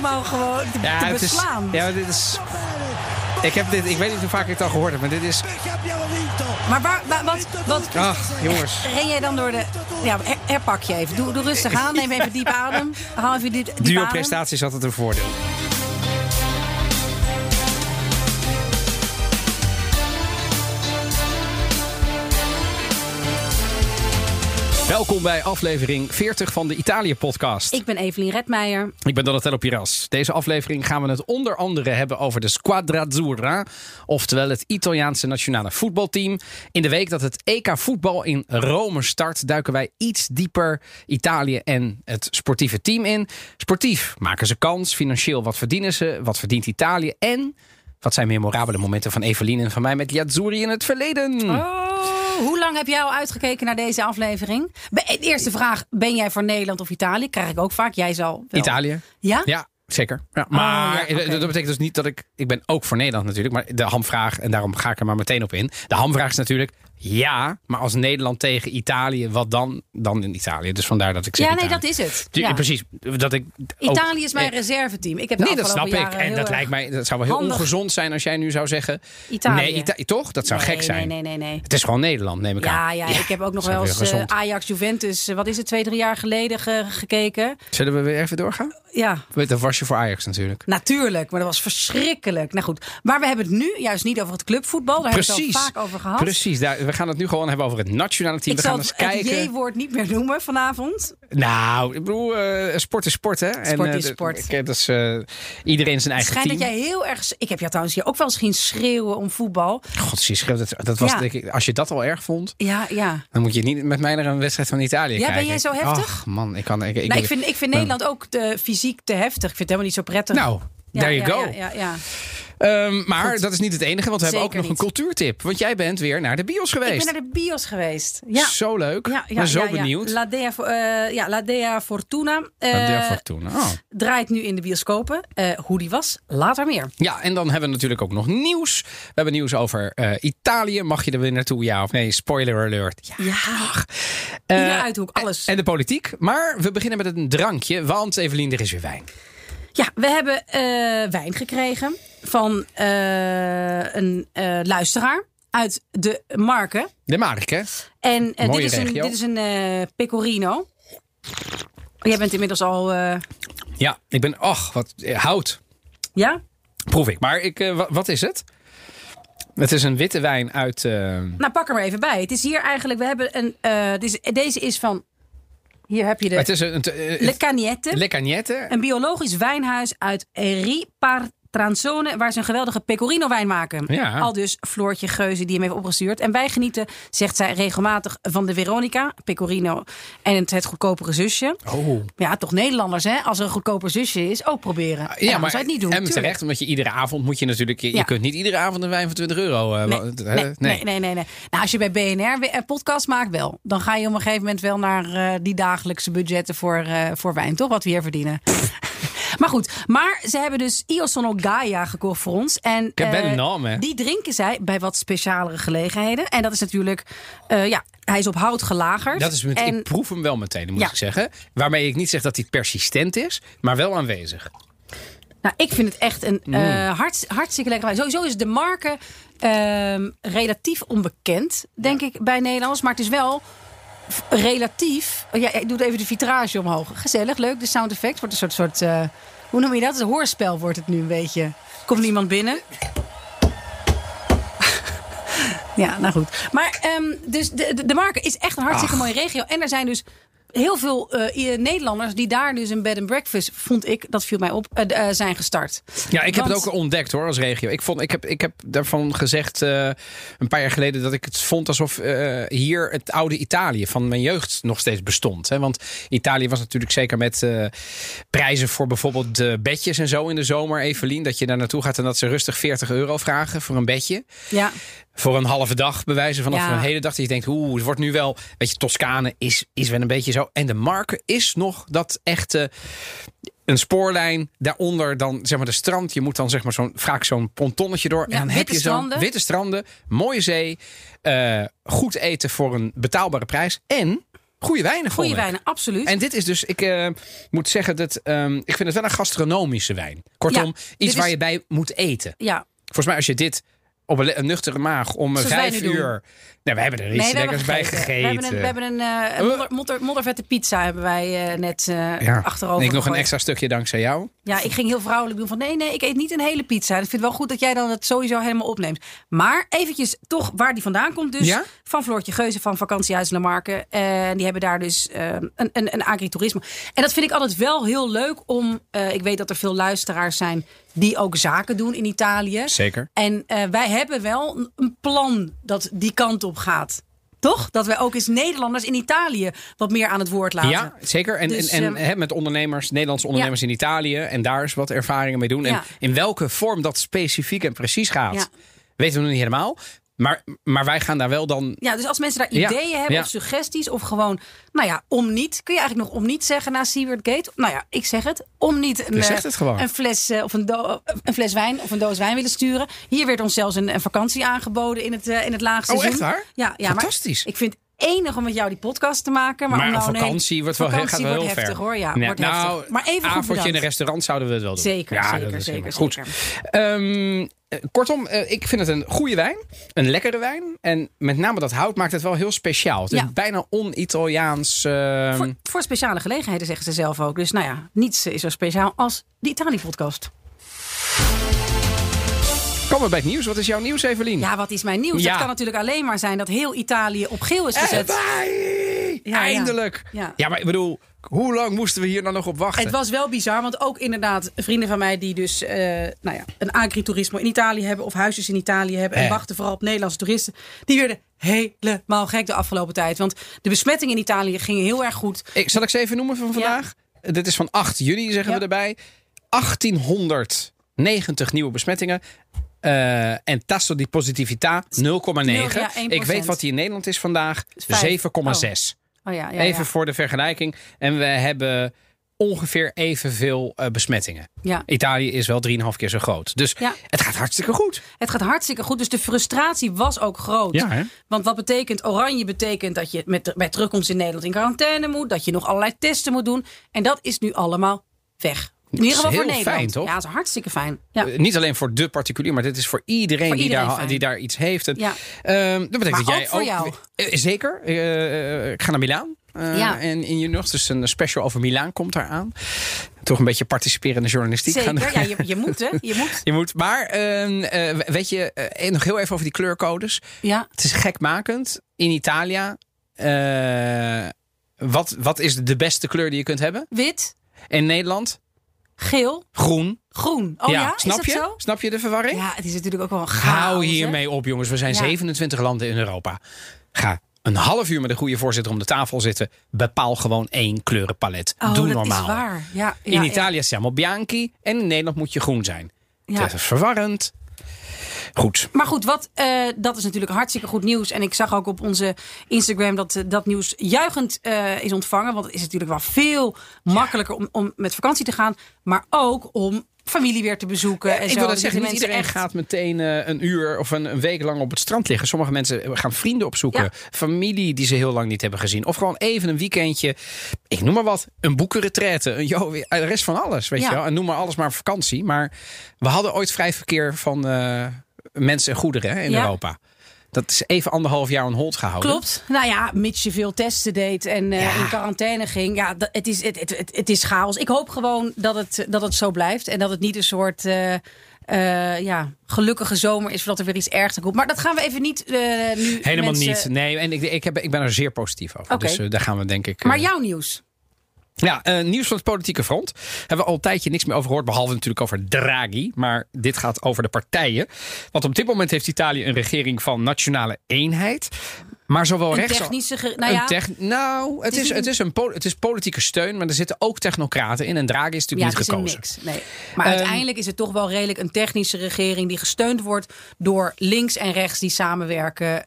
Gewoon helemaal gewoon te, te het is, ja, dit is. Ik heb dit, ik weet niet hoe vaak ik het al gehoord heb, maar dit is. Maar waar, waar- wat, wat Ach, jongens. ren jij dan door de... Ja, her- herpak je even. Doe, doe rustig aan. Neem even diep adem. Haal even diep, diep Duo adem. prestatie is altijd een voordeel. Welkom bij aflevering 40 van de Italië-podcast. Ik ben Evelien Redmeijer. Ik ben Donatello Piras. Deze aflevering gaan we het onder andere hebben over de Squadra Azzurra. Oftewel het Italiaanse nationale voetbalteam. In de week dat het EK voetbal in Rome start, duiken wij iets dieper Italië en het sportieve team in. Sportief maken ze kans, financieel wat verdienen ze, wat verdient Italië en... Wat zijn memorabele momenten van Evelien en van mij met Azzurri in het verleden? Oh, hoe lang heb jij al uitgekeken naar deze aflevering? Be- De eerste vraag, ben jij voor Nederland of Italië? Krijg ik ook vaak. Jij zal wel. Italië. Ja? Ja, zeker. Ja, maar Oh, ja, dat betekent dus niet dat ik... Ik ben ook voor Nederland natuurlijk. Maar de hamvraag, en daarom ga ik er maar meteen op in. De hamvraag is natuurlijk... Ja, maar als Nederland tegen Italië, wat dan? Dan in Italië. Dus vandaar dat ik zeg Ja, nee, Italië. dat is het. Ja. Precies. Dat ik ook- Italië is mijn eh, reserveteam. Ik heb Nee, dat snap ik. En dat lijkt mij, dat zou wel heel handig. ongezond zijn als jij nu zou zeggen. Italië. Nee, Ita- toch? Dat zou Nee, gek zijn. Nee, nee, nee, nee. Het is gewoon Nederland, neem ik Ja, aan. ja, ik heb ook nog wel eens eh. Ajax-Juventus, eh, wat is het, twee, drie jaar geleden ge- gekeken. Zullen we weer even doorgaan? Ja, Dat was je voor Ajax natuurlijk. natuurlijk, maar dat was verschrikkelijk. Nou goed, maar we hebben het nu juist niet over het clubvoetbal. Daar hebben we het al vaak over gehad. Precies, daar, we gaan het nu gewoon hebben over het nationale team. Ik we gaan het, eens het kijken. J-woord niet meer noemen vanavond. Nou, ik bedoel, eh, sport is sport, hè? Sport eh, is sport. ik- Dat is eh, iedereen zijn Het eigen schijnt team. dat jij heel erg... Ik heb jou trouwens hier ook wel eens zien schreeuwen om voetbal. God, je, schreeuwt het- dat was Ja. denk ik, als je dat al erg vond, Ja, ja. dan moet je niet met mij naar een wedstrijd van Italië Ja, kijken. ben jij zo heftig? Ach, man, ik kan. Ik, ik, nou, ik vind, ik vind Nederland ook de fysiek te heftig. Ik vind het helemaal niet zo prettig. Nou, there you go. Ja, ja, Ehm, maar Goed. dat is niet het enige, want we hebben ook nog een cultuurtip. Want jij bent weer naar de bios Ik geweest. ben naar de bios geweest. Ja. Zo leuk. Ja, Ik ja, ben zo ja, benieuwd. La Dea, eh, ja, La Dea Fortuna eh, La Dea Fortuna. Oh. draait nu in de bioscopen. Eh, hoe die was, later meer. Ja, en dan hebben we natuurlijk ook nog nieuws. We hebben nieuws over eh, Italië. Mag je er weer naartoe, ja of nee? Spoiler alert. Ja. Ja, Eh, uithoek, alles. En de politiek. Maar we beginnen met een drankje, want Evelien, er is weer wijn. Ja we hebben eh, wijn gekregen van eh, een eh, luisteraar uit de Marken. De Mark, hè? En dit is een, dit is een pecorino. Jij bent inmiddels al... Ja, ik ben, ach, wat, hout. ja? Proef ik. Maar ik, wa- wat is het? Het is een witte wijn uit... Nou, pak er maar even bij. Het is hier eigenlijk... We hebben een... dit is- deze is van... Hier heb je de... het is een... Le Cagnette. Le Cagnette. Een biologisch wijnhuis uit Ripar-Tranzone, waar ze een geweldige pecorino wijn maken. Ja. Al dus Floortje Geuze die hem heeft opgestuurd. En wij genieten, zegt zij regelmatig, van de Veronica, pecorino en het, het goedkopere zusje. Oh. Ja, toch Nederlanders hè? Als er een goedkoper zusje is, ook proberen. En Ja, maar zou je het niet doen. en tuurlijk. terecht, omdat je iedere avond moet je natuurlijk... Je, kunt niet iedere avond een wijn van 20 euro... eh, Nee, wa- nee, eh, nee, nee, nee, nee. Nou, als je bij BNR een podcast maakt, wel. Dan ga je op een gegeven moment wel naar eh, die dagelijkse budgetten voor, eh, voor wijn, toch? Wat we hier verdienen. maar goed, maar ze hebben dus Io Sono Gaia gekocht voor ons. En eh, hè? die drinken zij bij wat specialere gelegenheden. En dat is natuurlijk, eh, ja, hij is op hout gelagerd. Dat is met, en, ik proef hem wel meteen, moet Ja. ik zeggen. Waarmee ik niet zeg dat hij persistent is, maar wel aanwezig. Nou, ik vind het echt een Mm. eh, hart, hartstikke lekker wijn. Sowieso is de marke ehm, relatief onbekend, denk ik, bij Nederlanders. Maar het is wel relatief... Oh Ja, ik doe even de vitrage omhoog. Gezellig, leuk. De sound effect wordt een soort... soort eh, hoe noem je dat? Een hoorspel wordt het nu een beetje. Komt niemand binnen? Ja, nou goed. Maar ehm, dus de, de, de marke is echt een hartstikke Ach. mooie regio. En er zijn dus heel veel eh, Nederlanders die daar dus een bed and breakfast, vond ik, dat viel mij op, eh, eh, zijn gestart. Ja, ik heb het ook ontdekt hoor, als regio. Ik, vond, ik, heb, ik heb daarvan gezegd een paar jaar geleden dat ik het vond alsof hier het oude Italië van mijn jeugd nog steeds bestond. Hè? Want Italië was natuurlijk zeker met prijzen voor bijvoorbeeld de bedjes en zo in de zomer, Evelien. Dat je daar naartoe gaat en dat ze rustig 40 euro vragen voor een bedje. Ja, Voor een halve dag bewijzen vanaf Ja. een hele dag. Dat je denkt, oeh, het wordt nu wel. Weet je, Toscane is, is wel een beetje zo. En de marken is nog dat echte. Een spoorlijn, daaronder dan zeg maar de strand. Je moet dan zeg maar zo'n, vaak zo'n pontonnetje door. Ja, en dan heb je zo'n witte stranden, mooie zee, eh, goed eten voor een betaalbare prijs. En goede wijnen goede wijnen, absoluut. En dit is dus, ik eh, moet zeggen dat ehm, ik vind het wel een gastronomische wijn. Kortom, Ja, iets waar is- je bij moet eten. ja, Volgens mij als je dit op een, nuchtere maag om eh, Zoals vijf doen. uur... Nou, we hebben er iets nee, lekkers bij gegeten. We hebben een, we hebben een, eh, een modder, modder, moddervette pizza hebben wij eh, net eh, ja. achterover En ik nog een extra stukje dankzij jou. Ja, ik ging heel vrouwelijk doen van nee, nee, ik eet niet een hele pizza. Ik vind het wel goed dat jij dan het sowieso helemaal opneemt. Maar eventjes toch waar die vandaan komt. Dus Ja? van Floortje Geuze van Vakantiehuis Lamarken. En die hebben daar dus eh, een, een, een agritourisme. En dat vind ik altijd wel heel leuk om... eh, ik weet dat er veel luisteraars zijn die ook zaken doen in Italië. Zeker. En eh, wij hebben wel een- plan dat die kant op gaat. Toch? Dat wij ook eens Nederlanders in Italië wat meer aan het woord laten. Ja, zeker. En, Dus, en, en ehm, met ondernemers, Nederlandse ondernemers in Italië. En daar eens wat ervaringen mee doen. En Ja. in welke vorm dat specifiek en precies gaat, weten we nog niet helemaal. Maar, maar wij gaan daar wel dan... Ja, dus als mensen daar Ja, ideeën hebben ja. of suggesties of gewoon, nou ja, om niet. Kun je eigenlijk nog om niet zeggen na Seaward Gate? Nou ja, ik zeg het. Om niet een, eh, zegt het gewoon. een, fles, eh, of een, do- een fles wijn of een doos wijn willen sturen. Hier werd ons zelfs een, een vakantie aangeboden in het, eh, in het lage Oh, echt waar? Ja, ja Fantastisch. Maar ik vind het enig om met jou die podcast te maken. Maar, Maar om nou een vakantie wordt wel, vakantie gaat wel heel ver. heftig hoor. Ja, Nee, wordt nou, heftig. Maar even avondje in een restaurant zouden we het wel doen. Zeker, Ja, zeker, zeker, goed. zeker. Eh, kortom, eh, ik vind het een goede wijn. Een lekkere wijn. En met name dat hout maakt het wel heel speciaal. Het is bijna on-Italiaans. ehm, Voor, voor speciale gelegenheden zeggen ze zelf ook. Dus nou ja, niets is zo speciaal als de Italië-podcast. Komen we bij het nieuws. Wat is jouw nieuws, Evelien? Ja, wat is mijn nieuws? Ja. Het kan natuurlijk alleen maar zijn dat heel Italië op geel is gezet. Erbij! Ja. Eindelijk. Ja. Ja. maar ik bedoel, hoe lang moesten we hier nou nog op wachten? Het was wel bizar, want ook inderdaad vrienden van mij die dus eh, nou ja, een agritourisme in Italië hebben of huisjes in Italië hebben en Eh. wachten vooral op Nederlandse toeristen, die werden helemaal gek de afgelopen tijd. Want de besmettingen in Italië gingen heel erg goed. Ik, zal ik ze even noemen van vandaag? Dit is van 8 juli, zeggen Ja. we erbij. 1890 nieuwe besmettingen. Eh, en tasso di positività 0,9. ja, 1%. ik weet wat die in Nederland is vandaag. vijf. 7,6. Oh ja, ja, Even ja. voor de vergelijking. En we hebben ongeveer evenveel eh, besmettingen. ja. Italië is wel 3,5 keer zo groot. Dus Ja. het gaat hartstikke goed. Het gaat hartstikke goed. Dus de frustratie was ook groot. Ja? Want wat betekent oranje? Betekent dat je met, bij terugkomst in Nederland in quarantaine moet. Dat je nog allerlei testen moet doen. En dat is nu allemaal weg. In ieder geval voor Nederland. fijn, toch? Ja, dat is hartstiek fijn. Ja. Eh, niet alleen voor de particulier, maar dit is voor iedereen, Voor die, daar, die daar iets heeft. Ja. ehm, dat betekent Maar dat jij ook voor jou. Eh, zeker. Eh, ik ga naar Milaan. Ja. En in juni nog. Dus een special over Milaan komt eraan. Toch een beetje participerende journalistiek gaan Zeker. Ja, je, je moet hè. Je moet. Je moet, maar ehm, eh, weet je, nog heel even over die kleurcodes. Ja. Het is gekmakend. In Italië, wat, wat is de beste kleur die je kunt hebben? Wit, In Nederland, geel, groen. groen. Oh ja, snap je? zo? Snap je de verwarring? Ja, het is natuurlijk ook wel een chaos. Hou hiermee op, jongens. We zijn Ja. 27 landen in Europa. Ga een half uur met een goede voorzitter om de tafel zitten. Bepaal gewoon één kleurenpalet. Oh, Doe dat normaal. is waar. Ja, ja, in. Italië siamo bianchi en in Nederland moet je groen zijn. Ja. Dat is verwarrend. Goed. Maar goed, wat, eh, dat is natuurlijk hartstikke goed nieuws. En ik zag ook op onze Instagram dat eh, dat nieuws juichend eh, is ontvangen. Want het is natuurlijk wel veel makkelijker om, om met vakantie te gaan. Maar ook om familie weer te bezoeken. en ik zo. wil dat Dus zeggen, niet iedereen echt- gaat meteen een uur of een, een week lang op het strand liggen. Sommige mensen gaan vrienden opzoeken. Ja. Familie die ze heel lang niet hebben gezien. Of gewoon even een weekendje. Ik noem maar wat. Een boekenretraite. Een jo, de rest van alles. Weet Ja. je wel. En noem maar alles maar vakantie. Maar we hadden ooit vrij verkeer van mensen en goederen hè, in Ja. Europa. Dat is even anderhalf jaar on hold gehouden. Klopt. Nou ja, mits je veel testen deed en eh, Ja. in quarantaine ging. Ja, dat- het is, het, het, het, is chaos. Ik hoop gewoon dat het, dat het zo blijft. En dat het niet een soort... eh, eh, ja, gelukkige zomer is voordat er weer iets ergs komt. Maar dat gaan we even niet nu. Helemaal mensen- niet. Nee, en ik, ik, heb, ik ben er zeer positief over. Dus daar gaan we denk ik... Maar jouw nieuws. Ja, eh, nieuws van het politieke front. Hebben we al een tijdje niks meer over gehoord. Behalve natuurlijk over Draghi. Maar dit gaat over de partijen. Want op dit moment heeft Italië een regering van nationale eenheid. Maar zowel Een rechts... technische. Nou een ja, tech- nou, het is het, is een het is politieke steun, maar er zitten ook technocraten in. En Draghi is ja, natuurlijk is niet gekozen. mix. Nee. Maar Ehm, uiteindelijk is het toch wel redelijk een technische regering die gesteund wordt door links en rechts die samenwerken.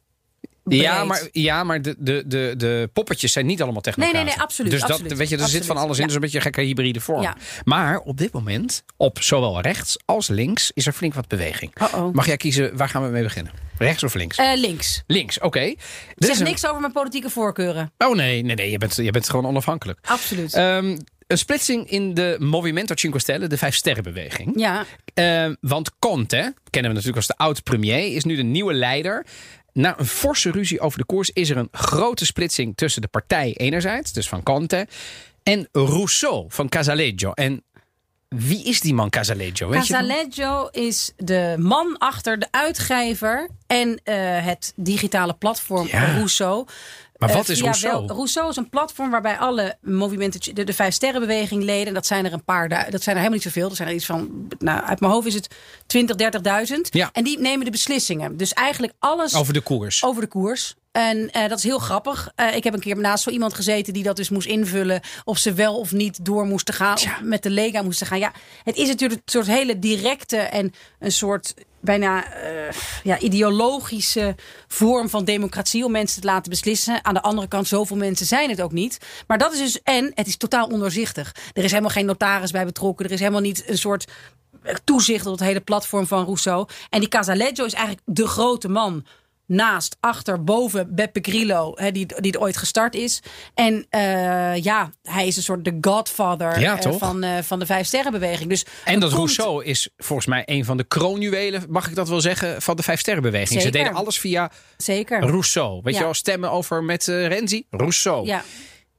Ja, maar, ja, maar de, de, de, de poppetjes zijn niet allemaal Nee, technocraten. nee, nee, absoluut, Dus dat, absoluut, weet je, er zit van alles in. Ja. Dus een beetje een gekke hybride vorm. Ja. Maar op dit moment, op zowel rechts als links, is er flink wat beweging. Mag jij kiezen, waar gaan we mee beginnen? Rechts of links? Eh, links. links, oké. Dit Zeg is een- niks over mijn politieke voorkeuren. Oh nee, nee, nee, je bent, je bent gewoon onafhankelijk. Absoluut. Ehm, een splitsing in de Movimento Cinque Stelle, de Vijf Sterrenbeweging. ja, Ehm, want Conte, kennen we natuurlijk als de oud-premier, is nu de nieuwe leider. Na een forse ruzie over de koers is er een grote splitsing tussen de partij enerzijds, dus van Conte, en Rousseau van Casaleggio. En wie is die man Casaleggio? Weet? Casaleggio is de man achter de uitgever en eh, het digitale platform Ja. Rousseau. Maar Eh, wat is via Rousseau? wel- Rousseau is een platform waarbij alle movimenten, de, de vijf sterrenbeweging leden, dat zijn er een paar, dat zijn er helemaal niet zoveel. Dat zijn er iets van, nou, uit mijn hoofd is het 20, 30.000. Ja. En die nemen de beslissingen. Dus eigenlijk alles Over de koers. over de koers. En eh, dat is heel grappig. Eh, ik heb een keer naast zo iemand gezeten die dat dus moest invullen. Of ze wel of niet door moesten gaan. Of met de Lega moesten gaan. Ja, het is natuurlijk een soort hele directe en een soort bijna eh, ja, ideologische vorm van democratie. Om mensen te laten beslissen. Aan de andere kant, zoveel mensen zijn het ook niet. Maar dat is dus. En het is totaal ondoorzichtig. Er is helemaal geen notaris bij betrokken. Er is helemaal niet een soort toezicht op het hele platform van Rousseau. En die Casaleggio is eigenlijk de grote man naast, achter, boven Beppe Grillo, hè, die, die het ooit gestart is. En eh, ja, hij is een soort de godfather Ja, eh, van, eh, van de Vijf Sterrenbeweging. Dus En dat komt- Rousseau is volgens mij een van de kroonjuwelen, mag ik dat wel zeggen, van de Vijf Sterrenbeweging. Ze deden alles via Zeker. Rousseau. Weet Ja. je wel, stemmen over met Renzi? Rousseau. Ja.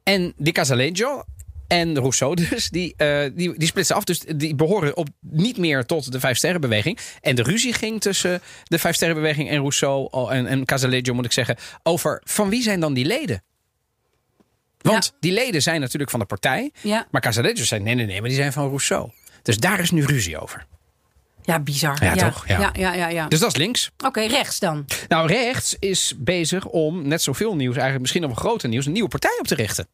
En die Casaleggio en Rousseau dus, die, eh, die, die splitsen af. Dus die behoren op, niet meer tot de Vijf Sterrenbeweging. En de ruzie ging tussen de Vijf Sterrenbeweging en Rousseau en, en Casaleggio, moet ik zeggen, over van wie zijn dan die leden? Want Ja. die leden zijn natuurlijk van de partij. Ja. Maar Casaleggio zei nee, nee, nee, maar die zijn van Rousseau. Dus daar is nu ruzie over. Ja, bizar. Ja, toch? Ja. Ja, ja, ja. Dus dat is links. Oké, rechts dan. Nou, rechts is bezig om net zoveel nieuws, eigenlijk misschien nog wel groter nieuws, een nieuwe partij op te richten.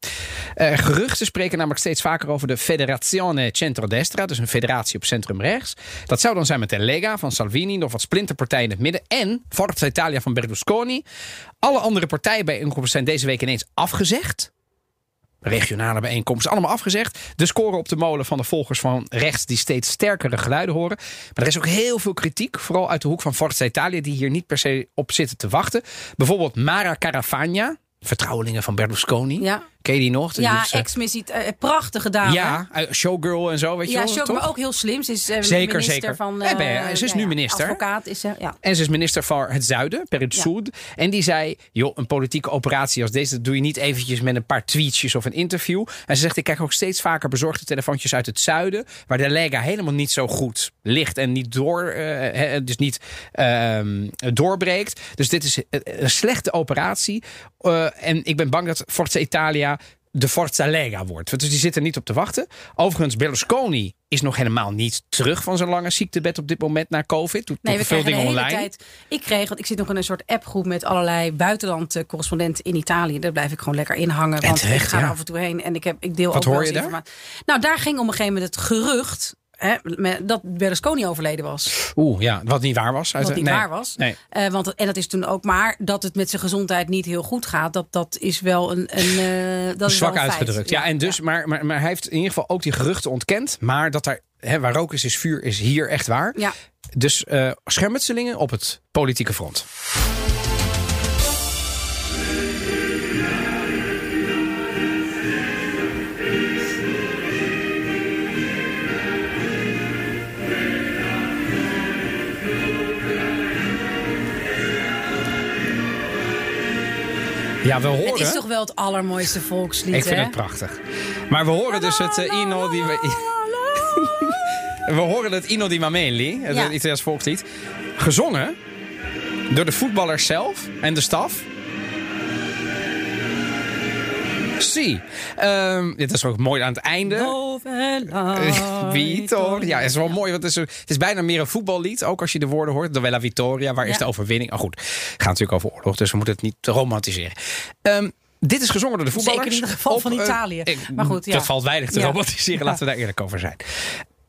Eh, geruchten spreken namelijk steeds vaker over de Federazione Centrodestra, dus een federatie op centrum rechts. Dat zou dan zijn met de Lega van Salvini, nog wat splinterpartijen in het midden en Forza Italia van Berlusconi. Alle andere partijbijeenkomsten zijn deze week ineens afgezegd. Regionale bijeenkomsten, allemaal afgezegd. De score op de molen van de volgers van rechts die steeds sterkere geluiden horen. Maar er is ook heel veel kritiek, vooral uit de hoek van Forza Italia, die hier niet per se op zitten te wachten. Bijvoorbeeld Mara Caravagna, vertrouwelingen van Berlusconi. Ja. Ken je die nog? Ja, ze- ex-missie, eh, prachtige dame. ja, eh, showgirl en zo, weet je Ja, wel. Sjoerd, toch? maar ook heel slim. Ze is eh, Zeker, minister zeker. van... Ja, ben je- eh, ze is ja, nu ja, minister. Advocaat is ze, ja. En ze is minister van het Zuiden, per het Ja. Zuid. En die zei, joh, een politieke operatie als deze... dat doe je niet eventjes met een paar tweetjes of een interview. En ze zegt, ik krijg ook steeds vaker bezorgde telefoontjes uit het Zuiden... waar de Lega helemaal niet zo goed ligt en niet, door, eh, dus niet ehm, doorbreekt. Dus dit is een slechte operatie. Eh, en ik ben bang dat Forza Italia de Forza Lega wordt. Dus die zitten niet op te wachten. Overigens, Berlusconi is nog helemaal niet terug van zijn lange ziektebed op dit moment na COVID. Doet Nee, we veel dingen online. tijd. Ik kreeg, want ik zit nog in een soort appgroep met allerlei buitenland-correspondenten in Italië. Daar blijf ik gewoon lekker in hangen. Want terecht, ik ga ja. er af en toe heen en ik, heb, ik deel Wat ook hoor je daar? informatie. Nou, daar ging op een gegeven moment het gerucht hè, dat Berlusconi overleden was. Oeh, ja, wat niet waar was. Wat niet nee. waar was. Nee. Eh, want, en dat is toen ook maar dat het met zijn gezondheid niet heel goed gaat. Dat, dat is wel een. een eh, dat is wel Zwak een feit. uitgedrukt. Ja, en dus, Maar, maar, maar hij heeft in ieder geval ook die geruchten ontkend. Maar dat hè, waar rook is, is vuur, is hier echt waar. Ja. Dus eh schermutselingen op het politieke front. Ja, we horen. Het is toch wel het allermooiste volkslied, Ik vind hè? het prachtig. Maar we horen dus het uh, Ino die we. We horen het Ino di Mameli, het Ja. Italiaans volkslied. Gezongen door de voetballers zelf en de staf. Zie. Ehm, dit is ook mooi aan het einde. Novella Vittoria. Het is wel mooi, want het is, het is bijna meer een voetballied. Ook als je de woorden hoort. Dovella Vittoria, waar is Ja. de overwinning? Oh goed, het gaat natuurlijk over oorlog, dus we moeten het niet romantiseren. Ehm, dit is gezongen door de voetballers. Zeker in ieder geval van eh, Italië. ik- Maar goed, ja. Dat valt weinig te Ja. romantiseren, Ja. laten we daar eerlijk over zijn.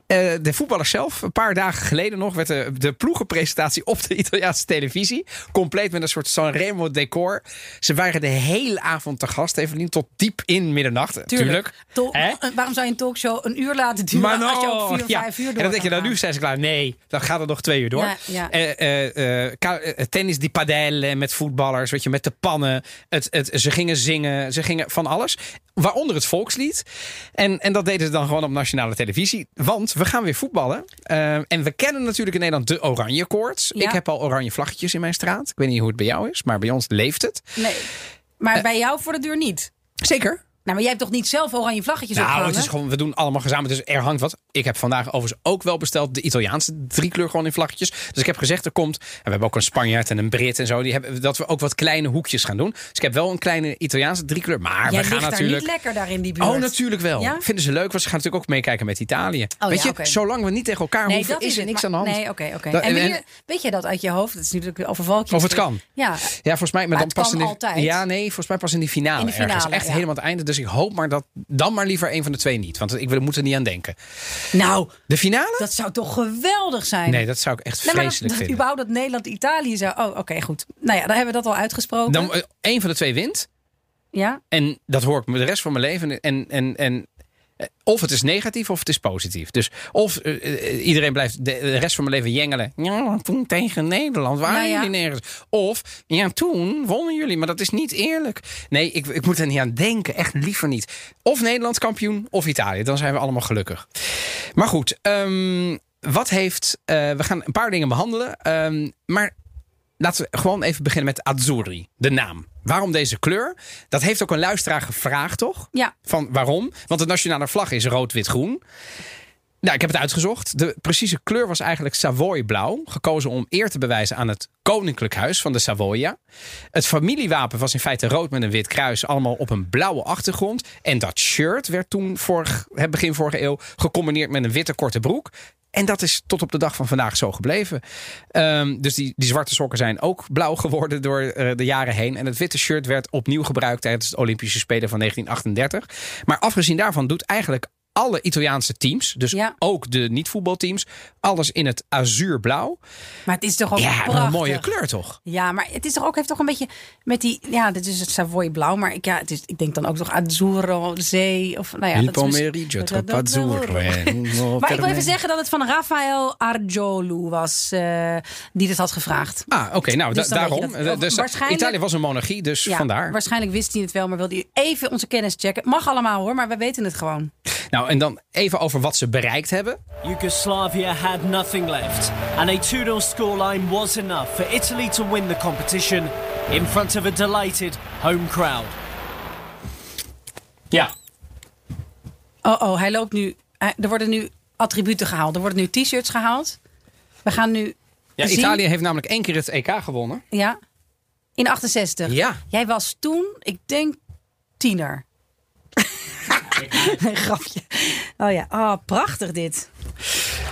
Eh, de voetballers zelf, een paar dagen geleden nog, werd de, de ploegenpresentatie op de Italiaanse televisie. Compleet met een soort Sanremo decor. Ze waren de hele avond te gast, Evelien, tot diep in middernacht. Tuurlijk. To- eh, waarom zou je een talkshow een uur laten duren Maar als je ook nou, vier, ja. vijf uur door En dan denk je, nou nu zijn ze klaar. Nee, dan gaat het nog twee uur door. Ja, ja. Ka- eh, tennis die padelle met voetballers, weet je, met de pannen. Het, het, ze gingen zingen, ze gingen van alles. Waaronder het volkslied. En, en dat deden ze dan gewoon op nationale televisie. Want we gaan weer voetballen. Eh, en we kennen natuurlijk in Nederland de oranje koorts. Ja. Ik heb al oranje vlaggetjes in mijn straat. Ik weet niet hoe het bij jou is, maar bij ons leeft het. Nee. Maar bij jou voor de deur niet. Zeker. Nou, maar jij hebt toch niet zelf oranje vlaggetjes Nou, opgehangen? het is gewoon, we doen allemaal gezamenlijk. Dus er hangt wat. Ik heb vandaag overigens ook wel besteld de Italiaanse driekleur gewoon in vlaggetjes. Dus ik heb gezegd, er komt. En we hebben ook een Spanjaard en een Brit en zo. Die hebben, dat we ook wat kleine hoekjes gaan doen. Dus ik heb wel een kleine Italiaanse driekleur. Maar Jij we gaan natuurlijk. daar niet lekker daar in die buurt. Oh, natuurlijk wel. Ja? Vinden ze leuk, want ze gaan natuurlijk ook meekijken met Italië. Oh, Weet ja, je, zolang we niet tegen elkaar Nee, hoeven, dat is, is er niks maar- aan de hand. Nee, oké, oké. En weet jij dat uit je hoofd? Dat is natuurlijk een overvaltje. Of het kan. Ja. Ja, volgens mij, maar, Maar dan het pas in de, altijd. Ja, nee, volgens mij pas in die finale. In de finale, ergens. Echt helemaal het einde. Dus ik hoop maar dat dan maar liever een van de twee niet. Want ik wil- moet er niet aan denken. Nou, De finale? dat zou toch geweldig zijn? Nee, dat zou ik echt Nee, maar dat, vreselijk dat vinden. überhaupt dat Nederland-Italië zou... Oh, oké, goed. Nou ja, dan hebben we dat al uitgesproken. Dan eh, één van de twee wint. Ja? En dat hoor ik me de rest van mijn leven. En, en, en eh, of het is negatief of het is positief. Dus of eh, eh, iedereen blijft de, de rest van mijn leven jengelen. Ja, toen tegen Nederland waren Nou ja. jullie nergens. Of ja, toen wonnen jullie, maar dat is niet eerlijk. Nee, ik, ik moet er niet aan denken. Echt liever niet. Of Nederland kampioen of Italië. Dan zijn we allemaal gelukkig. Maar goed, ehm, wat heeft. eh, we gaan een paar dingen behandelen. Ehm, maar Laten we gewoon even beginnen met Azzurri, de naam. Waarom deze kleur? Dat heeft ook een luisteraar gevraagd, toch? Ja. Van waarom? Want de nationale vlag is rood-wit-groen. Nou, ik heb het uitgezocht. De precieze kleur was eigenlijk Savoy-blauw. Gekozen om eer te bewijzen aan het koninklijk huis van de Savoia. Het familiewapen was in feite rood met een wit kruis. Allemaal op een blauwe achtergrond. En dat shirt werd toen vorig, begin vorige eeuw gecombineerd met een witte korte broek. En dat is tot op de dag van vandaag zo gebleven. Ehm, dus die, die zwarte sokken zijn ook blauw geworden door eh, de jaren heen. En het witte shirt werd opnieuw gebruikt tijdens de Olympische Spelen van 1938. Maar afgezien daarvan doet eigenlijk alle Italiaanse teams, dus Ja. ook de niet-voetbalteams, alles in het azuurblauw. Maar het is toch ook Ja, prachtig. een mooie kleur toch? Ja, maar het is toch ook, heeft toch een beetje met die... Ja, dit is het Savoy blauw. Maar ik, ja, het is, ik denk dan ook toch Azzurro, zee. Of, nou ja, Il dat is mis- pomeriggio troppo azzurro. eh, Maar ik wil even zeggen dat het van Rafael Argiolu was eh, die dit had gevraagd. Ah, oké, nou Dus da- je daarom. dat. Eh, dus Waarschijnlijk- Italië was een monarchie, dus Ja, vandaar. waarschijnlijk wist hij het wel, maar wilde hij even onze kennis checken. Mag allemaal hoor, maar wij weten het gewoon. Nou, en dan even over wat ze bereikt hebben. Yugoslavia had nothing left, and a 2 0 scoreline was enough for Italy to win the competition in front of a delighted home crowd. Ja. Oh, oh, hij loopt nu. er worden nu attributen gehaald. Er worden nu t-shirts gehaald. We gaan nu. ja zien- Italië heeft namelijk één keer het EK gewonnen. Ja. In 68. Ja. Jij was toen, ik denk, tiener. Een grapje. Oh ja, oh, prachtig dit.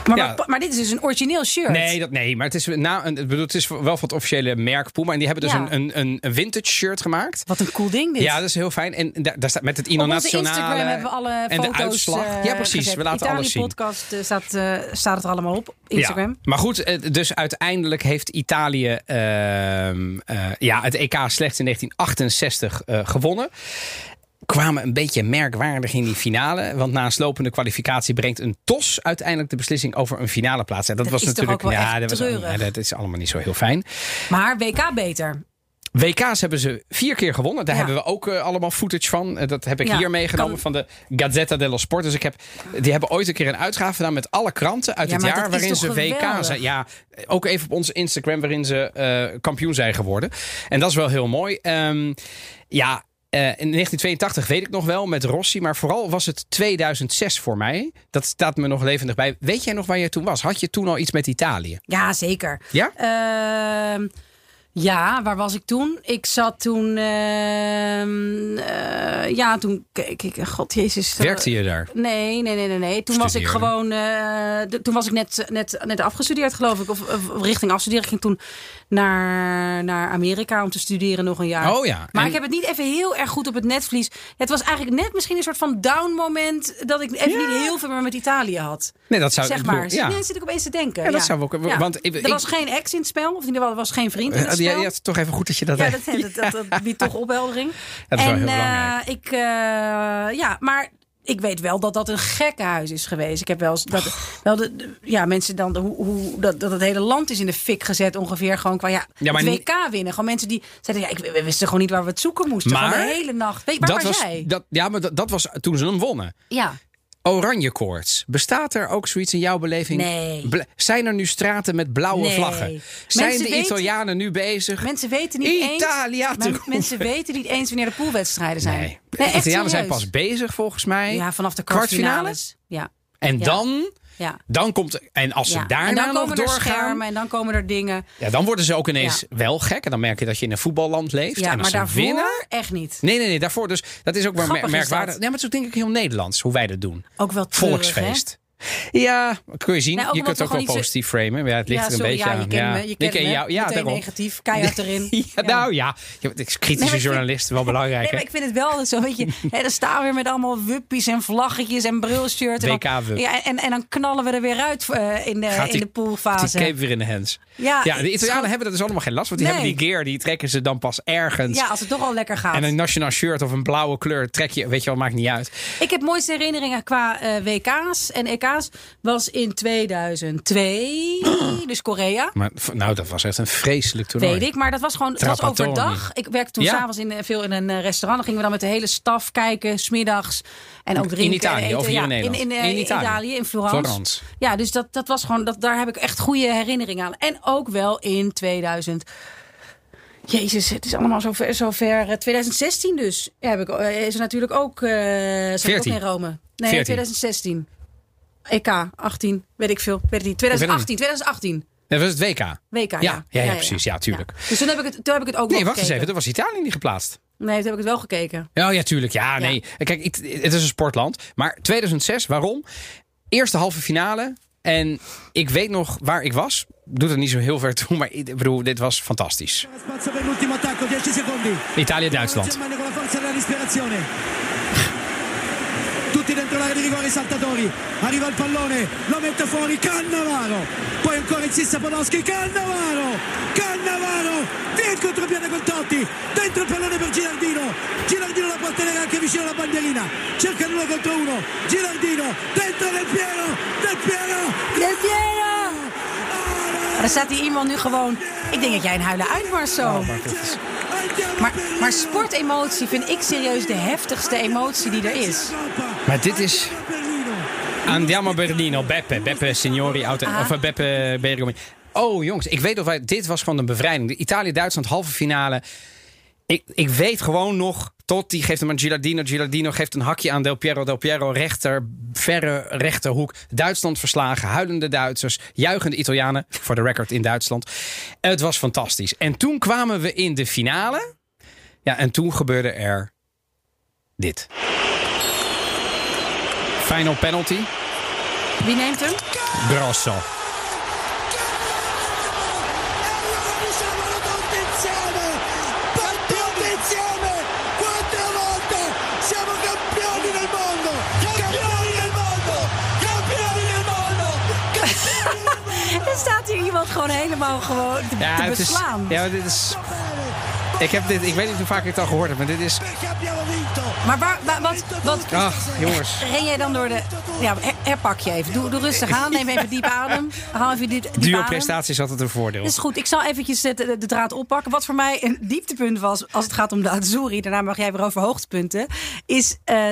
Maar, Ja. maar, maar dit is dus een origineel shirt. Nee, dat, nee, maar het is, na, een, bedoel, het is wel van het officiële merk Puma. En die hebben dus Ja. een, een, een, vintage shirt gemaakt. Wat een cool ding dit. Ja, dat is heel fijn. En daar, daar staat met het Ino Op. Instagram hebben we alle en foto's de uitslag. eh, ja, precies. gezet. We laten Italië alles zien. podcast eh, staat, eh, staat het er allemaal op. Instagram. Ja. Maar goed, dus uiteindelijk heeft Italië ehm, eh, ja, het EK slechts in 1968 eh, gewonnen. Kwamen een beetje merkwaardig in die finale. Want na een slopende kwalificatie brengt een TOS uiteindelijk de beslissing over een finale plaats. En dat, Dat was natuurlijk ja, dat, was, treurig. ja, dat is allemaal niet zo heel fijn. Maar WK beter. WK's hebben ze vier keer gewonnen. Daar Ja. hebben we ook eh, allemaal footage van. Eh, dat heb ik Ja, hier meegenomen kan- van de Gazzetta dello Sport. Dus ik heb, die hebben ooit een keer een uitgave gedaan met alle kranten uit Ja, het jaar waarin ze WK zijn. Ja, ook even op onze Instagram waarin ze eh, kampioen zijn geworden. En dat is wel heel mooi. Ehm, ja. Eh, in 1982 weet ik nog wel met Rossi, maar vooral was het 2006 voor mij. Dat staat me nog levendig bij. Weet jij nog waar je toen was? Had je toen al iets met Italië? Ja, zeker. Ja? Ehm, ja, waar was ik toen? Ik zat toen. ehm, eh, ja, toen. Kijk, ik, God Jezus. eh, Werkte je daar? Nee, nee, nee, nee. nee. Toen was ik gewoon. eh, de- toen was ik net, net, net afgestudeerd, geloof ik. Of, of richting afstuderen. Ik ging toen naar, naar Amerika om te studeren nog een jaar. Oh ja. Maar En- ik heb het niet even heel erg goed op het netvlies. Het was eigenlijk net misschien een soort van down moment. Dat ik even Ja. niet heel veel meer met Italië had. Nee, dat zou zeg ik maar. bedoel, ja. Nee, zit ik opeens te denken. Ja, dat zou ook- want ik- er ik- was geen ex in het spel. Of in ieder geval, er was geen vriend in het Eh, spel. Ja, ja, het is toch even goed dat je dat Ja, dat, dat, dat, dat biedt toch opheldering. dat is wel en heel belangrijk. eh, ik, eh, ja, maar ik weet wel dat dat een gekkenhuis is geweest. Ik heb wel eens dat, wel de, de- ja, mensen dan, de- hoe, hoe, dat, dat het hele land is in de fik gezet ongeveer. Gewoon qua ja, Ja, maar het niet- WK winnen. Gewoon mensen die zeiden, ja, ik, we wisten gewoon niet waar we het zoeken moesten. Maar Gewoon de hele nacht. Weet, waar dat was, was, jij? dat, ja, maar dat, dat was toen ze hem wonnen. ja. Oranje koorts. Bestaat er ook zoiets in jouw beleving? Nee. Zijn er nu straten met blauwe Nee. vlaggen? Zijn Mensen de weten- Italianen nu bezig? Mensen weten niet eens. Italia te roepen. mensen weten niet eens wanneer de poolwedstrijden zijn. Nee. Nee, de Italianen zijn pas bezig volgens mij. Ja, vanaf de Kwartfinale? kwartfinales. Ja, En Ja. dan, ja. dan komt... En als ze daarna en dan nog komen er doorgaan... schermen en dan komen er dingen. Ja, dan worden ze ook ineens wel gek. En dan merk je dat je in een voetballand leeft. Ja, en maar ze daarvoor winnen... echt niet. Nee, nee, nee, daarvoor. Dus dat is ook wel merkwaardig. Ja, maar het is ook denk ik heel Nederlands hoe wij dat doen. Ook wel treurig, Volksfeest. Ja, kun je zien. Ook je kunt ook wel zo- positief framen. Ja, het ligt Ja, er een sorry, beetje ja, je aan. kent ja. me. Je kent ken jou. Ja, daarom. negatief, keihard erin. Ja, nou ja, kritische Nee, vind- journalist, wel belangrijk. Nee, maar ik vind het wel zo, weet je, hè, dan staan we weer met allemaal wuppies en vlaggetjes en brilshirts. En dan-. Ja, en, en dan knallen we er weer uit eh, in de, Gaat in die- de Die poolfase. cape weer in de hands. Ja, Ja, de Italianen hebben er dus allemaal geen last van. Die Nee. hebben die gear, die trekken ze dan pas ergens. Ja, als het toch al lekker gaat. En een nationaal shirt of een blauwe kleur trek je, weet je wel, maakt niet uit. Ik heb mooiste herinneringen qua eh, WK's en Was in 2002, dus Korea. Maar nou, dat was echt een vreselijk toernooi. Weet ik, maar dat was gewoon het was overdag. Ik werkte toen Ja. s'avonds in, eh, veel in een eh, restaurant. Dan gingen we dan met de hele staf kijken, smiddags. En ook drinken. Italië en eten. of hier in Nederland? In, in, eh, In Italië. in Florence. Florence. Ja, dus dat, dat was gewoon, dat, daar heb ik echt goede herinneringen aan. En ook wel in 2000. Jezus, het is allemaal zo ver. Zo ver eh, 2016 dus. Ja, heb ik, eh, is er natuurlijk ook. eh zat ook 14. in Rome. Nee, 14. 2016. EK, 18, weet ik veel. Weet het niet. 2018, 2018. Dat was het WK. WK, ja. Ja, ja, ja, precies. Ja, tuurlijk. Dus toen heb ik het, toen heb ik het ook Nee, nog wacht eens even. Dat was Italië niet geplaatst. Nee, toen heb ik het wel gekeken. Ja, ja, tuurlijk. Ja, nee. Kijk, het het is een sportland. Maar 2006, waarom? Eerste halve finale. En ik weet nog waar ik was. Doet er niet zo heel ver toe, maar ik bedoel, dit was fantastisch. Spazio per l'ultimo attacco, 10 secondi. Italië-Duitsland. Tutti dentro l'area di rigore, i saltatori. Arriva il pallone, lo mette fuori Cannavaro. Poi ancora insiste Podolski, Cannavaro. Cannavaro. Via il contropiede con Totti. Dentro il pallone per Gilardino. Gilardino la può tenere anche vicino alla bandierina. Cerca l'uno contro uno. Gilardino. Dentro Del Piero. Del Piero. Del Piero! Maar er staat hier iemand nu gewoon... Ik denk dat jij een huilen uitmars zo. Maar, maar sportemotie vind ik serieus de heftigste emotie die er is. Maar dit is Andiamo Berlino, Beppe. Beppe Signori, auto, Ah. of eh, Beppe Bergomi. Oh jongens, ik weet of wij, dit was gewoon een bevrijding. De Italië-Duitsland halve finale. Ik, ik weet gewoon nog, tot die geeft hem aan Gilardino. Gilardino geeft een hakje aan Del Piero. Del Piero rechter, verre rechterhoek. Duitsland verslagen, huilende Duitsers, juichende Italianen. Voor de record in Duitsland. Het was fantastisch. En toen kwamen we in de finale. Ja, en toen gebeurde er dit. Final penalty. Wie neemt hem? Grosso. Iemand gewoon helemaal gewoon te, te het is, beslaan. ja, dit is. Ik, heb dit, ik weet niet hoe vaak ik het al gehoord heb, maar dit is. Maar waar, waar- wat, wat Ach, jongens. ren jij dan door de... Ja, her- herpak je even. Doe, doe rustig aan. Neem even diep adem. Haal even diep, diep Duo adem. prestatie is altijd een voordeel. Dat is goed. Ik zal eventjes de, de, de draad oppakken. Wat voor mij een dieptepunt was als het gaat om de Azzurri. Daarna mag jij weer over hoogtepunten. Is eh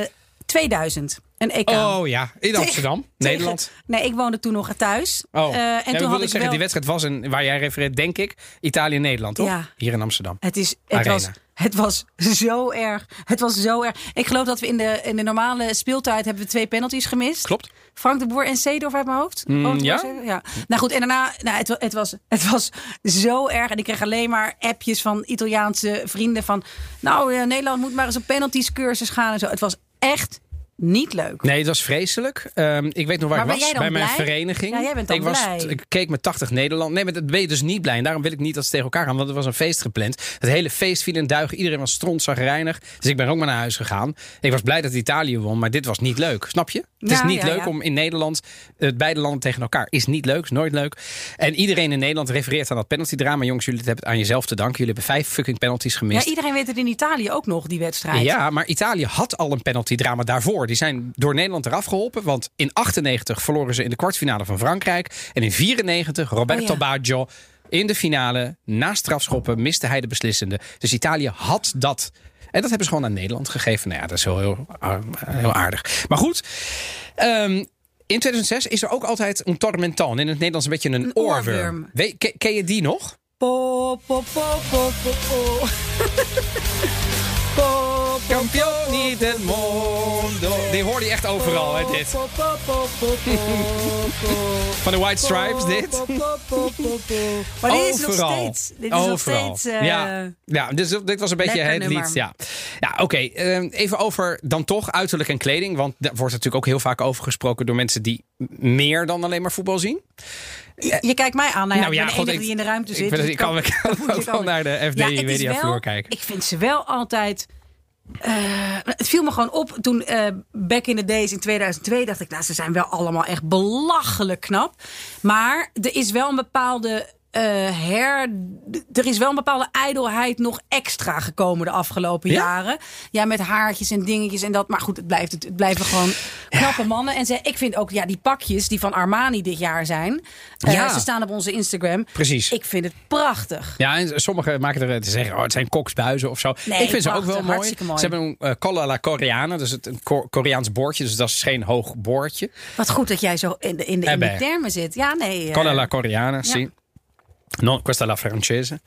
2000. Een EK. Oh ja, in Amsterdam, Tegen- Nederland. Nee, ik woonde toen nog thuis. Oh, Eh, en ik toen wilde had ik zeggen, wel... die wedstrijd was, een, waar jij refereert, denk ik, Italië-Nederland, toch? Ja. Hier in Amsterdam. Het, is, het, Arena. was, het was zo erg. Het was zo erg. Ik geloof dat we in de, in de normale speeltijd hebben we twee penalties gemist. Klopt. Frank de Boer en Seedorf uit mijn hoofd. Mm, Oh, ja? ja. Nou goed, en daarna, nou, het, het, was, het was zo erg. En ik kreeg alleen maar appjes van Italiaanse vrienden van... Nou, eh, Nederland moet maar eens op penalties cursus gaan en zo. Het was echt niet leuk. Nee, het was vreselijk. Ehm, ik weet nog waar Maar ik was. Bij mijn vereniging. Ja, jij bent dan ik, was, ik keek met 80 Nederland. Nee, maar dat ben je dus niet blij. En daarom wil ik niet dat ze tegen elkaar gaan. Want er was een feest gepland. Het hele feest viel in duigen. Iedereen was strontzagrijnig. Dus ik ben ook maar naar huis gegaan. Ik was blij dat Italië won. Maar dit was niet leuk. Snap je? Het is Ja, niet ja, leuk ja. om in Nederland... eh, beide landen tegen elkaar. Is niet leuk. Is nooit leuk. En iedereen in Nederland refereert aan dat penalty-drama. Jongens, jullie hebben het aan jezelf te danken. Jullie hebben vijf fucking penalties Ja, gemist. iedereen weet het in Italië ook nog, die wedstrijd. Ja, maar Italië had al een penalty-drama daarvoor. Die zijn door Nederland eraf geholpen. Want in 98 verloren ze in de kwartfinale van Frankrijk. En in 94 Roberto Oh ja. Baggio in de finale. Na strafschoppen miste hij de beslissende. Dus Italië had dat. En dat hebben ze gewoon aan Nederland gegeven. Nou ja, dat is heel, heel, ah, heel aardig. Maar goed. ehm, in 2006 is er ook altijd een tormenton. In het Nederlands een beetje een, Een oorworm. ken, ken je die nog? Po, po, po, po, po, po. Po, po, Campioni del mondo. Die hoorde je echt overal, hè, dit. Van de White Stripes, dit. Maar dit is nog Overal. steeds. Dit is nog Overal. steeds. eh, ja, ja dus dit was een beetje het nummer. lied. Ja, ja oké. eh, even over dan toch uiterlijk en kleding. Want daar wordt natuurlijk ook heel vaak over gesproken door mensen die meer dan alleen maar voetbal zien. Je, je kijkt mij aan. Nou ja, Nou ik ben de enige ik- die in de ruimte ik zit. ben- dus ik kan- ik ook wel naar de FD Ja, het is mediavloer wel- kijken. Ik vind ze wel altijd... eh, het viel me gewoon op toen eh, back in the days in 2002 dacht ik, nou ze zijn wel allemaal echt belachelijk knap. Maar er is wel een bepaalde her, er is wel een bepaalde ijdelheid nog extra gekomen de afgelopen Ja? jaren. Ja, met haartjes en dingetjes en dat. Maar goed, het, blijft, het, het blijven gewoon knappe mannen. En ze, ik vind ook ja, die pakjes die van Armani dit jaar zijn. eh, Ja. Ze staan op onze Instagram. Precies. Ik vind het prachtig. Ja, en sommigen maken er te zeggen, oh, het zijn koksbuizen of zo. Nee, ik vind ze ook wel mooi. Ze hebben een colla alla Coreana, dus het, een Ko- Koreaans boordje. Dus dat is geen hoog boordje. Wat goed dat jij zo in de, in de, in de termen zit. Ja, nee. eh, Colla Coreana, sì. Non, questa la francese.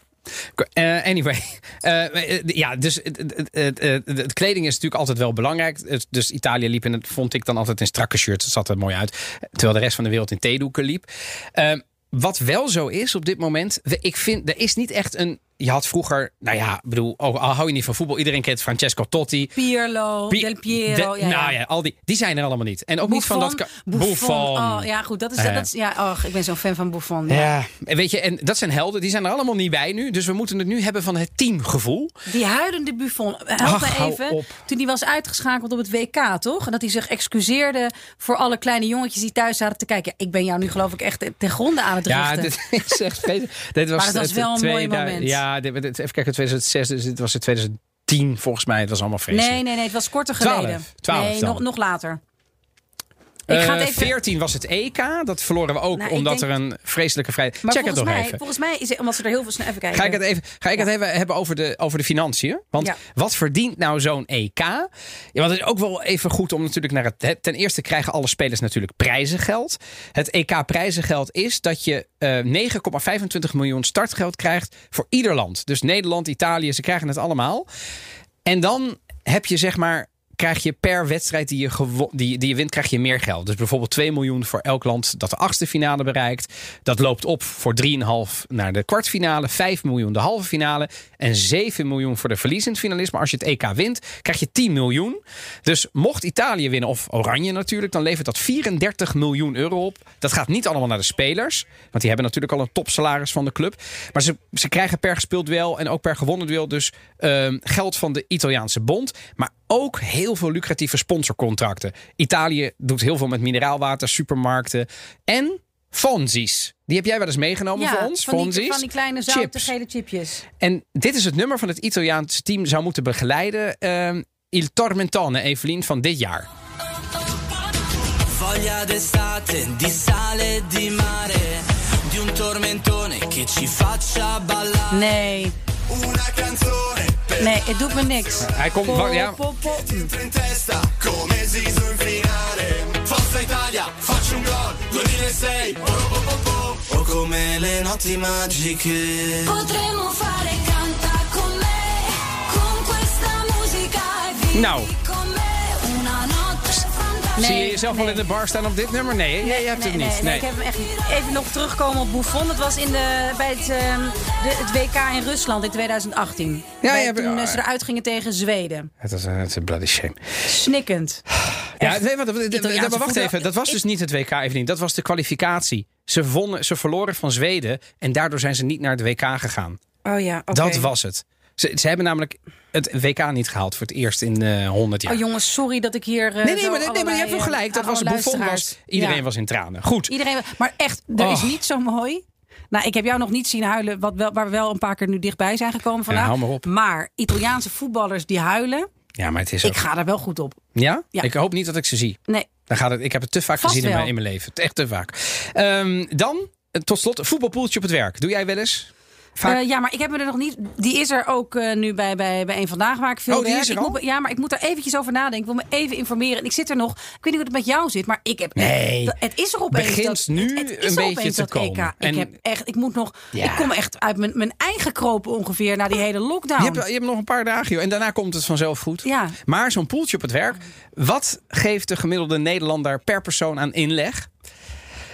Eh, anyway, Eh, eh, ja, dus het, kleding is natuurlijk altijd wel belangrijk. Het- Dus Italië liep in het, vond ik dan altijd in strakke shirts. Het zat er mooi uit. Terwijl de rest van de wereld in theedoeken liep. Eh, wat wel zo is op dit moment, ik vind, er is niet echt een. Je had vroeger, nou ja, bedoel, oh, al hou je niet van voetbal, iedereen kent Francesco Totti. Pirlo, Pi- Del Piero. de- ja, nou ja. ja, al die, die zijn er allemaal niet. En ook niet van dat. Buffon. Oh, ja, goed. Dat is, Ja. dat is, ja, oh, ik ben zo'n fan van Buffon. Ja. Ja, en weet je, en dat zijn helden, die zijn er allemaal niet bij nu. Dus we moeten het nu hebben van het teamgevoel. Die huilende Buffon. Help Ach, me hou even. Toen die was uitgeschakeld op het WK, toch? En dat hij zich excuseerde voor alle kleine jongetjes die thuis zaten te kijken. Ja, ik ben jou nu geloof ik echt ten gronde aan het Ja, richten. dit is echt. Dit was Maar het was wel een mooi moment. Ja, dit, dit- even kijken, 2006, dus dit was in 2010 volgens mij. Het was allemaal vreselijk. Nee, nee, nee. Het was korter geleden. Twaalf nee, dan. nog, nog later. Ik ga het Eh, even... 14 was het EK. Dat verloren we ook Nou, omdat denk- er een vreselijke vrijheid... Maar Check het nog mij, even. volgens mij is het, omdat ze er heel veel snel even kijken. Ga ik het even, ga ik het even hebben over de, over de financiën? Want Ja. wat verdient nou zo'n EK? Ja, want het is ook wel even goed om natuurlijk naar het. Ten eerste krijgen alle spelers natuurlijk prijzengeld. Het EK prijzengeld is dat je eh 9,25 miljoen startgeld krijgt voor ieder land. Dus Nederland, Italië, ze krijgen het allemaal. En dan heb je zeg maar. Krijg je per wedstrijd die je, die, die je wint, krijg je meer geld. Dus bijvoorbeeld 2 miljoen voor elk land dat de achtste finale bereikt. Dat loopt op voor 3,5 naar de kwartfinale. 5 miljoen de halve finale. En 7 miljoen voor de verliezend finalist. Maar als je het EK wint, krijg je 10 miljoen. Dus mocht Italië winnen, of Oranje natuurlijk, dan levert dat 34 miljoen euro op. Dat gaat niet allemaal naar de spelers. Want die hebben natuurlijk al een topsalaris van de club. Maar ze, ze krijgen per gespeeld duel en ook per gewonnen duel dus ehm, geld van de Italiaanse bond. Maar ook heel veel lucratieve sponsorcontracten. Italië doet heel veel met mineraalwater, supermarkten en fonzies. Die heb jij wel eens meegenomen voor ons? van die, van die kleine zoute Chips. gele chipjes. En dit is het nummer van het Italiaanse team zou moeten begeleiden. ehm, Il Tormentone, Evelien, van dit jaar. Voglia d'estate, di sale di mare, di un tormentone che ci faccia ballare. Nee. Una canzone per Nee, het doet me niks. Hij komt... Po, ja, po, po. in testa come Zizou in finale Forza Italia, faccio un gol 2006 oh, oh, oh. O come le notti magiche Potremmo fare canta con me, con questa musica e Nou. Zie je jezelf wel in de bar staan op dit nummer? Nee, hè? je hebt nee, het niet. Nee, nee, ik heb hem echt niet. Even nog terugkomen op Buffon. Het was in de, bij het, ehm, de, het WK in Rusland in 2018. Ja, Bij- je hebt- toen eh, ze eruit gingen tegen Zweden. Het is, een- het is een bloody shame. Snikkend. Ja, nee, wat, Italiaanse maar wacht voetbal- even. Dat was dus niet het WK even niet. Dat was de kwalificatie. Ze, wonnen, ze verloren van Zweden en daardoor zijn ze niet naar het WK gegaan. Oh ja. Dat was het. Ze, ze hebben namelijk het WK niet gehaald voor het eerst in eh 100 jaar. Oh jongens, sorry dat ik hier. eh, nee, nee, maar, nee, maar je hebt wel gelijk. Dat eh, was Buffon. Was, iedereen Ja. was in tranen. Goed. Iedereen, maar echt, er is Oh. niet zo mooi. Nou, ik heb jou nog niet zien huilen, wat wel, waar we wel een paar keer nu dichtbij zijn gekomen vandaag. hou maar op. Maar Italiaanse voetballers die huilen, Ja, maar het is ook... ik ga daar wel goed op. Ja? Ja. Ik hoop niet dat ik ze zie. Nee, Dan gaat het, ik heb het te vaak Vast gezien in mijn, in mijn leven. Echt te vaak. Ehm, dan, eh, tot slot, voetbalpoeltje op het werk. Doe jij wel eens? Vaak? Eh, ja, maar ik heb me er nog niet. Die is er ook eh, nu bij, bij, bij een vandaag waar ik veel Oh, die werk. is er ik al? moet, ja, maar ik moet er eventjes over nadenken. Ik wil me even informeren. En ik zit er nog. Ik weet niet hoe het met jou zit, maar ik heb. Nee. het is er opeens. Begint dat, nu het, het is een beetje te dat komen. EK. En- Ik heb echt. Ik moet nog. Ja. Ik kom echt uit mijn, mijn eigen kropen ongeveer na die hele lockdown. Je hebt, je hebt nog een paar dagen, joh. En daarna komt het vanzelf goed. Ja. Maar zo'n poeltje op het werk. Wat geeft de gemiddelde Nederlander per persoon aan inleg?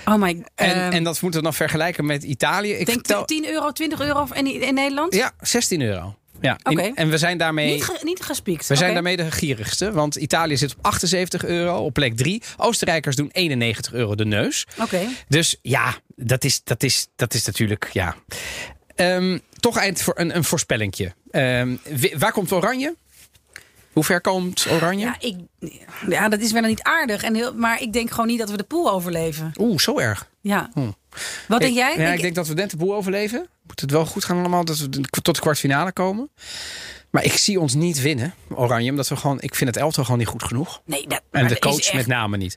Oh my. En, ehm, en dat moeten we dan vergelijken met Italië. Ik denk vertel- 10 euro, 20 euro in, in Nederland. Ja, 16 euro. Ja. in-. En we zijn daarmee... Niet, ge, niet gespiekt. We zijn daarmee de gierigste, want Italië zit op 78 euro op plek 3. Oostenrijkers doen 91 euro de neus. Oké. Dus ja, dat is, dat is, dat is natuurlijk, ja. Ehm, toch eind voor een, een voorspellingje. Ehm, waar komt Oranje? Hoe ver komt Oranje? Ja, ik, ja, dat is wel niet aardig. En heel, maar ik denk gewoon niet dat we de pool overleven. Oeh, zo erg. Ja. Wat denk Ik- jij? Ja, ik denk dat we Dente Boel overleven. Moet het wel goed gaan allemaal, dat we tot de kwartfinale komen. Maar ik zie ons niet winnen, Oranje. Omdat we gewoon, ik vind het elftal gewoon niet goed genoeg. Nee, dat, En de dat coach echt- met name niet.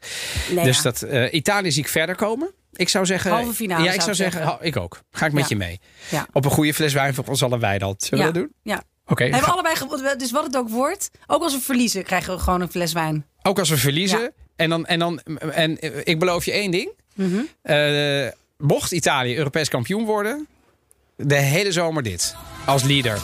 Nee, dus ja. dat, eh, Italië zie ik verder komen. Ik zou zeggen. Halve finale Ja, ik zou zeggen. ik ook. Ga ik met Ja. je mee. Ja. Op een goede fles wijn voor ons allebei dan. Zullen we dat doen? Ja. Oké. We hebben ga- allebei dus wat het ook wordt. Ook als we verliezen, krijgen we gewoon een fles wijn. Ook als we verliezen. Ja. En, dan, en, dan, en eh, ik beloof je één ding. Mhm. Eh, mocht Italië Europees kampioen worden. De hele zomer dit. Als leader.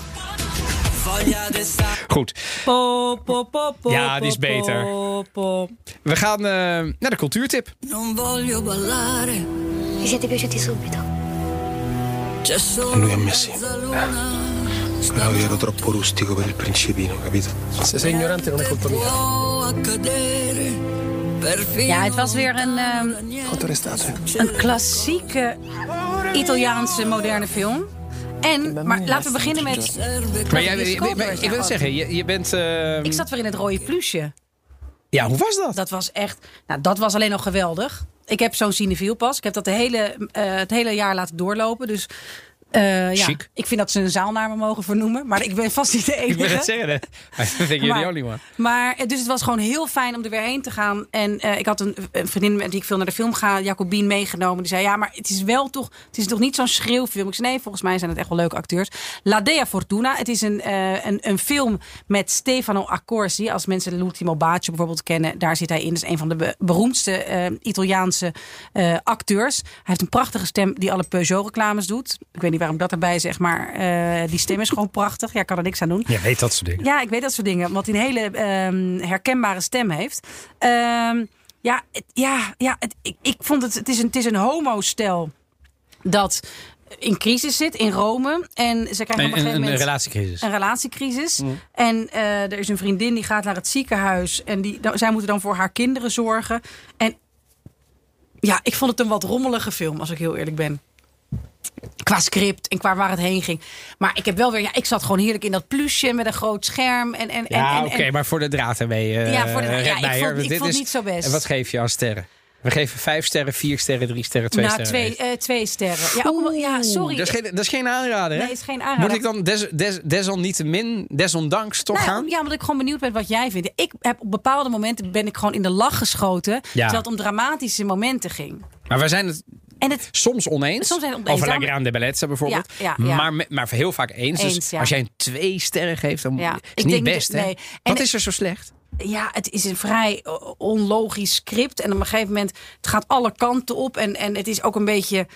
Goed. Po, po, po, po, Ja, die is beter. po, po. We gaan eh, naar de cultuurtip. Non voglio ballare Vi siete piaciuti subito. Lui Però io ero troppo rustico per il principino, capito? Se sei ignorante non è colpa mia. Ja, het was weer een, ehm, restate? een klassieke Italiaanse moderne film. En, maar laten we beginnen met... Maar, jij, ik wil zeggen, je, je bent. eh, Ik zat weer in het rode plusje. Ja, hoe was dat? Dat was echt... Nou, dat was alleen al geweldig. Ik heb zo'n cinefiel pas. Ik heb dat de hele, eh, het hele jaar laten doorlopen. Dus eh, ja, ik vind dat ze een zaal naar me mogen vernoemen. Maar ik ben vast niet de enige. Ik wil het zeggen. hè. I think you're the only one. Maar eh, dus het was gewoon heel fijn om er weer heen te gaan. En eh, ik had een, een vriendin met wie ik veel naar de film ga, Jacobien, meegenomen. Die zei: Ja, maar het is wel toch, het is toch niet zo'n schreeuwfilm. Ik zei: Nee, volgens mij zijn het echt wel leuke acteurs. La Dea Fortuna. Het is een, een, een film met Stefano Accorsi. Als mensen L'Ultimo Bacio bijvoorbeeld kennen, daar zit hij in. Dat is een van de be- beroemdste Italiaanse acteurs. Hij heeft een prachtige stem die alle Peugeot-reclames doet. Ik weet niet waarom ik dat erbij zeg, maar eh, die stem is gewoon prachtig. Ja, ik kan er niks aan doen. Ja, weet dat soort dingen. Ja, ik weet dat soort dingen. Want hij een hele ehm, herkenbare stem heeft. Ehm, ja, het- ja, ja het, ik, ik vond het... Het is een, het is een homo-stel dat in crisis zit in Rome. En ze krijgen op Een, een een, gegeven een moment... relatiecrisis. Een relatiecrisis. En eh, er is een vriendin die gaat naar het ziekenhuis. En die, dan- zij moeten dan voor haar kinderen zorgen. En ja, ik vond het een wat rommelige film, als ik heel eerlijk ben. Qua script en qua waar het heen ging. Maar ik heb wel weer, ja, ik zat gewoon heerlijk in dat plusje met een groot scherm. En, en, Ja, oké, maar voor de draad ermee. eh Ja, voor de- ja, ik vond- ik dit vond is- niet zo best. En wat geef je aan sterren? We geven vijf sterren, vier sterren, drie sterren, twee nou, sterren. twee, eh, twee sterren. Ja, ook ja sorry. Dat is, geen, dat is geen aanrader, hè? Nee, is geen aanrader. Moet ik dan des, des, desalniettemin, desondanks toch Nou, gaan? Ja, omdat ik gewoon benieuwd ben wat jij vindt. Ik heb op bepaalde momenten ben ik gewoon in de lach geschoten. Terwijl het om dramatische momenten ging. Maar wij zijn het En het, Soms oneens. Soms zijn oneens. Over La Grande Bellezza bijvoorbeeld. Ja, ja, ja. Maar, maar heel vaak eens. Eens, dus als jij een twee sterren geeft, dan is het niet best. nee. Wat is er zo slecht? ja, het is een vrij onlogisch script. En op een gegeven moment, het gaat alle kanten op. En, en het is ook een beetje,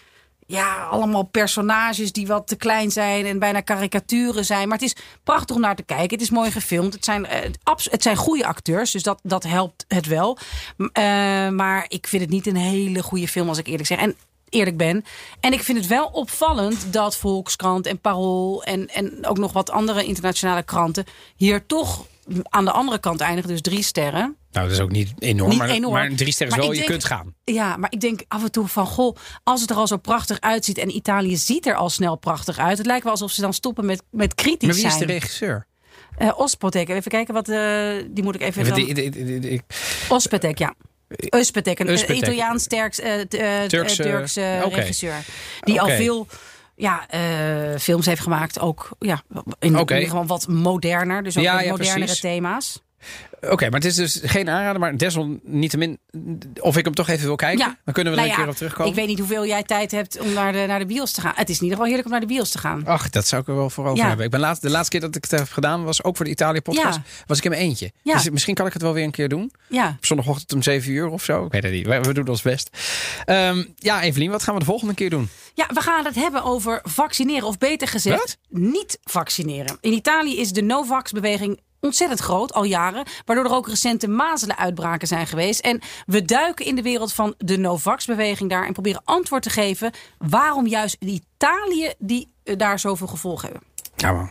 ja, allemaal personages die wat te klein zijn. En bijna karikaturen zijn. Maar het is prachtig om naar te kijken. Het is mooi gefilmd. Het zijn, eh, het zijn goede acteurs, dus dat, dat helpt het wel. Eh, maar ik vind het niet een hele goede film, als ik eerlijk zeg. En eerlijk ben. En ik vind het wel opvallend dat Volkskrant en Parool en, en ook nog wat andere internationale kranten hier toch aan de andere kant eindigen. Dus drie sterren. Nou, dat is ook niet enorm. Niet maar, enorm. maar drie sterren is wel, je kunt gaan. Ja, maar ik denk af en toe van, goh, als het er al zo prachtig uitziet en Italië ziet er al snel prachtig uit. Het lijkt wel alsof ze dan stoppen met, met kritisch Maar wie is zijn. de regisseur? Eh, Ospetek, even kijken wat, eh, die moet ik even... Even dan- Ospetek, ja. Uspetek, een eh, Uspetek. Italiaans sterks, eh, eh, Turkse- regisseur. Die al veel ja, films heeft gemaakt. Ook ja, in, Oké. in gewoon wat moderner. Dus ook Ja, wat ja, modernere precies. thema's. Oké, maar het is dus geen aanrader, maar desalniettemin, of ik hem toch even wil kijken, Ja. dan kunnen we er Nou een ja, keer op terugkomen. Ik weet niet hoeveel jij tijd hebt om naar de, naar de bios te gaan. Het is in ieder geval heerlijk om naar de bios te gaan. Ach, dat zou ik er wel voor over Ja. hebben. Ik ben laat, de laatste keer dat ik het heb gedaan was ook voor de Italië-podcast. Was ik in mijn eentje. Ja. Dus misschien kan ik het wel weer een keer doen. Ja. Op zondagochtend om 7 uur of zo. Ik weet het niet. We, we doen ons best. Ehm, ja, Evelien, wat gaan we de volgende keer doen? Ja, we gaan het hebben over vaccineren. Of beter gezegd, niet vaccineren. In Italië is de no-vax-beweging ontzettend groot, al jaren. Waardoor er ook recente mazelenuitbraken zijn geweest. En we duiken in de wereld van de no-vax-beweging daar... en proberen antwoord te geven waarom juist Italië die eh, daar zoveel gevolgen hebben. Nou,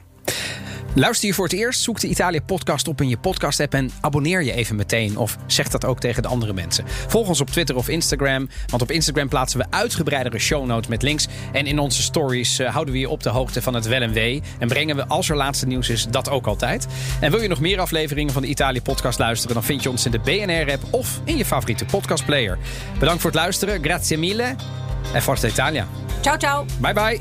Luister je voor het eerst, zoek de Italië-podcast op in je podcast-app en abonneer je even meteen. Of zeg dat ook tegen de andere mensen. Volg ons op Twitter of Instagram, want op Instagram plaatsen we uitgebreidere show notes met links. En in onze stories eh, houden we je op de hoogte van het wel en wee. En brengen we, als er laatste nieuws is, dat ook altijd. En wil je nog meer afleveringen van de Italië-podcast luisteren, dan vind je ons in de BNR-app of in je favoriete podcastplayer. Bedankt voor het luisteren, grazie mille en Forza Italia. Ciao, ciao. Bye bye.